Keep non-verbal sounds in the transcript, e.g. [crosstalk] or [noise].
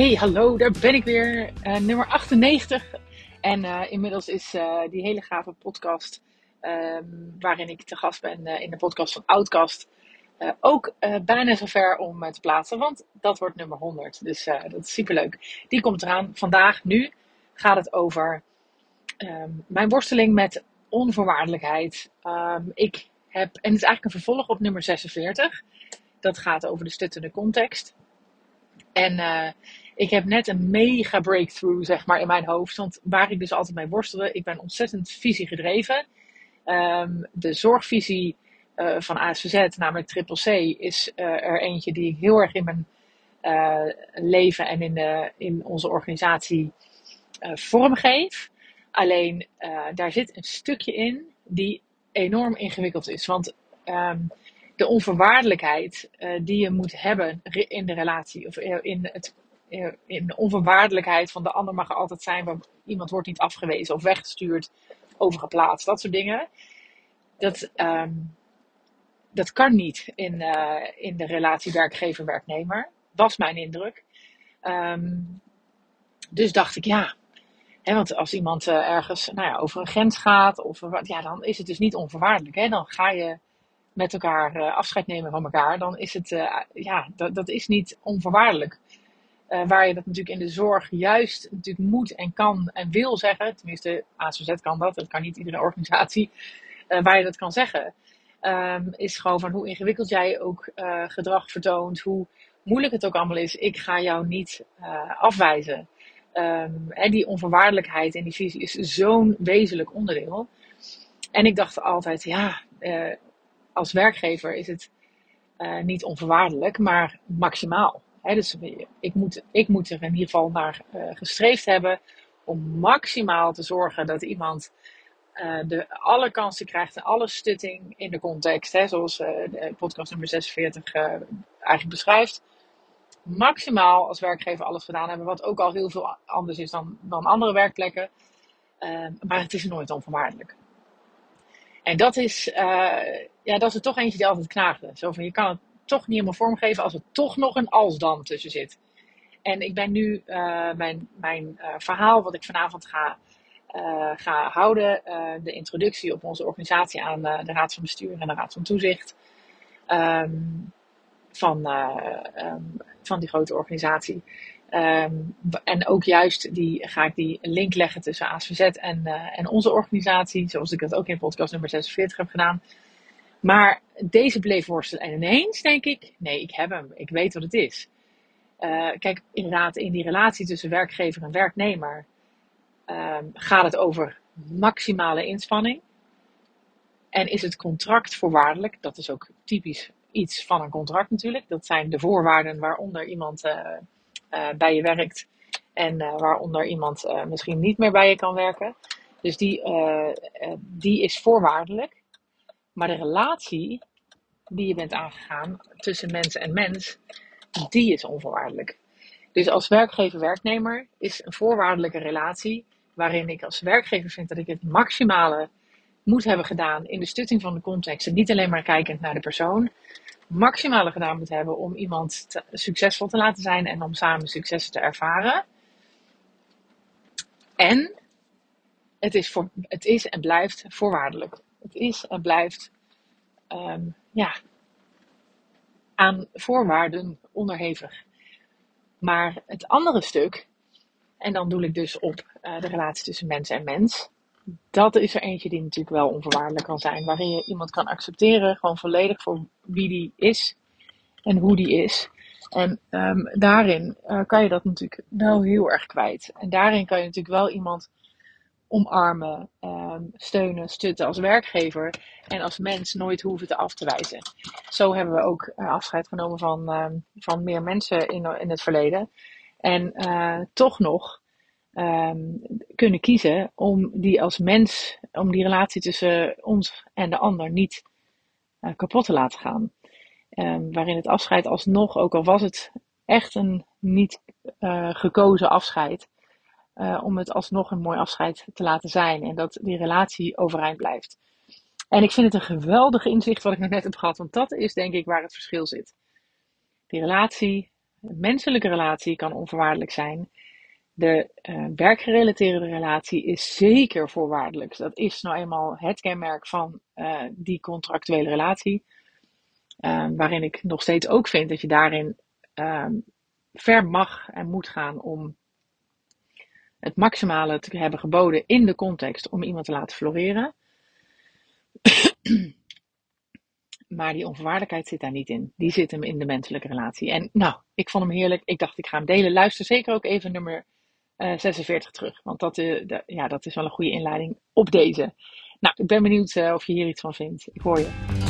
Hey, hallo, daar ben ik weer. Uh, nummer 98. En uh, inmiddels is uh, die hele gave podcast, um, waarin ik te gast ben in de podcast van Outcast, ook bijna zover om te plaatsen. Want dat wordt nummer 100. Dus dat is superleuk. Die komt eraan. Vandaag, nu, gaat het over um, mijn worsteling met onvoorwaardelijkheid. Um, ik heb, en het is eigenlijk een vervolg op nummer 46. Dat gaat over de stuttende context. En uh, ik heb net een mega breakthrough, zeg maar, in mijn hoofd. Want waar ik dus altijd mee worstelde, ik ben ontzettend visiegedreven. Um, de zorgvisie uh, van ASVZ, namelijk Triple C, is uh, er eentje die ik heel erg in mijn leven en in, de, in onze organisatie vormgeef. Alleen daar zit een stukje in die enorm ingewikkeld is. Want um, de onvoorwaardelijkheid die je moet hebben in de relatie of in het in de onvoorwaardelijkheid van de ander mag er altijd zijn, want iemand wordt niet afgewezen of weggestuurd, overgeplaatst, dat soort dingen. Dat, um, dat kan niet in, in de relatie werkgever-werknemer, was mijn indruk. Um, dus dacht ik, ja, want als iemand ergens nou ja, over een grens gaat, of, ja, dan is het dus niet onvoorwaardelijk. Hè? Dan ga je met elkaar uh, afscheid nemen van elkaar, dan is het, ja, dat, dat is niet onvoorwaardelijk. Uh, waar je dat natuurlijk in de zorg juist natuurlijk moet en kan en wil zeggen. Tenminste, ACZ kan dat, dat kan niet iedere organisatie. Waar je dat kan zeggen. Um, is gewoon van hoe ingewikkeld jij ook gedrag vertoont. Hoe moeilijk het ook allemaal is. Ik ga jou niet afwijzen. Um, en die onvoorwaardelijkheid en die visie is zo'n wezenlijk onderdeel. En ik dacht altijd, ja, als werkgever is het niet onvoorwaardelijk, maar maximaal dus ik moet, ik moet er in ieder geval naar uh, gestreefd hebben om maximaal te zorgen dat iemand uh, de, alle kansen krijgt en alle stutting in de context, zoals de podcast nummer 46 eigenlijk beschrijft. Maximaal als werkgever alles gedaan hebben, wat ook al heel veel anders is dan, dan andere werkplekken. maar het is nooit onvoorwaardelijk. En dat is, ja, dat is er toch eentje die altijd knaagde. Zo van, je kan het toch niet helemaal vormgeven als er toch nog een als dan tussen zit. En ik ben nu uh, mijn, mijn uh, verhaal, wat ik vanavond ga, ga houden, de introductie op onze organisatie aan de Raad van Bestuur en de Raad van Toezicht. Um, van, um, van die grote organisatie. Um, en ook juist die, ga ik die link leggen tussen ASVZ en, en onze organisatie, zoals ik dat ook in podcast nummer 46 heb gedaan. Maar deze bleef worstelen. En ineens denk ik, nee, ik heb hem. Ik weet wat het is. Uh, kijk, inderdaad, in die relatie tussen werkgever en werknemer um, gaat het over maximale inspanning. En is het contract voorwaardelijk? Dat is ook typisch iets van een contract natuurlijk. Dat zijn de voorwaarden waaronder iemand uh, uh, bij je werkt en waaronder iemand misschien niet meer bij je kan werken. Dus die, die is voorwaardelijk. Maar de relatie die je bent aangegaan tussen mens en mens, die is onvoorwaardelijk. Dus als werkgever-werknemer is een voorwaardelijke relatie waarin ik als werkgever vind dat ik het maximale moet hebben gedaan in de stutting van de context. En niet alleen maar kijkend naar de persoon. Maximale gedaan moet hebben om iemand succesvol te laten zijn en om samen successen te ervaren. En het is, voor, het is en blijft voorwaardelijk. Het is en blijft um, ja, aan voorwaarden onderhevig. Maar het andere stuk, en dan doe ik dus op uh, de relatie tussen mens en mens. Dat is er eentje die natuurlijk wel onvoorwaardelijk kan zijn. Waarin je iemand kan accepteren, gewoon volledig voor wie die is en hoe die is. En um, daarin uh, kan je dat natuurlijk wel heel erg kwijt. En daarin kan je natuurlijk wel iemand omarmen, um, steunen, stutten als werkgever en als mens nooit hoeven te af te wijzen. Zo hebben we ook uh, afscheid genomen van, uh, van meer mensen in, in het verleden. En uh, toch nog um, kunnen kiezen om die als mens, om die relatie tussen ons en de ander niet uh, kapot te laten gaan. Um, waarin het afscheid alsnog, ook al was het echt een niet gekozen afscheid, uh, om het alsnog een mooi afscheid te laten zijn. En dat die relatie overeind blijft. En ik vind het een geweldig inzicht wat ik net heb gehad. Want dat is denk ik waar het verschil zit. Die relatie menselijke relatie kan onvoorwaardelijk zijn. De uh, werkgerelateerde relatie is zeker voorwaardelijk. Dat is nou eenmaal het kenmerk van uh, die contractuele relatie. Uh, waarin ik nog steeds ook vind dat je daarin ehm, ver mag en moet gaan om het maximale te hebben geboden in de context om iemand te laten floreren. [clears throat] maar die onvoorwaardelijkheid zit daar niet in. Die zit hem in de menselijke relatie. En nou, ik vond hem heerlijk. Ik dacht, ik ga hem delen. Luister zeker ook even nummer uh, 46 terug. Want dat, de, ja, dat is wel een goede inleiding op deze. Nou, ik ben benieuwd uh, of je hier iets van vindt. Ik hoor je.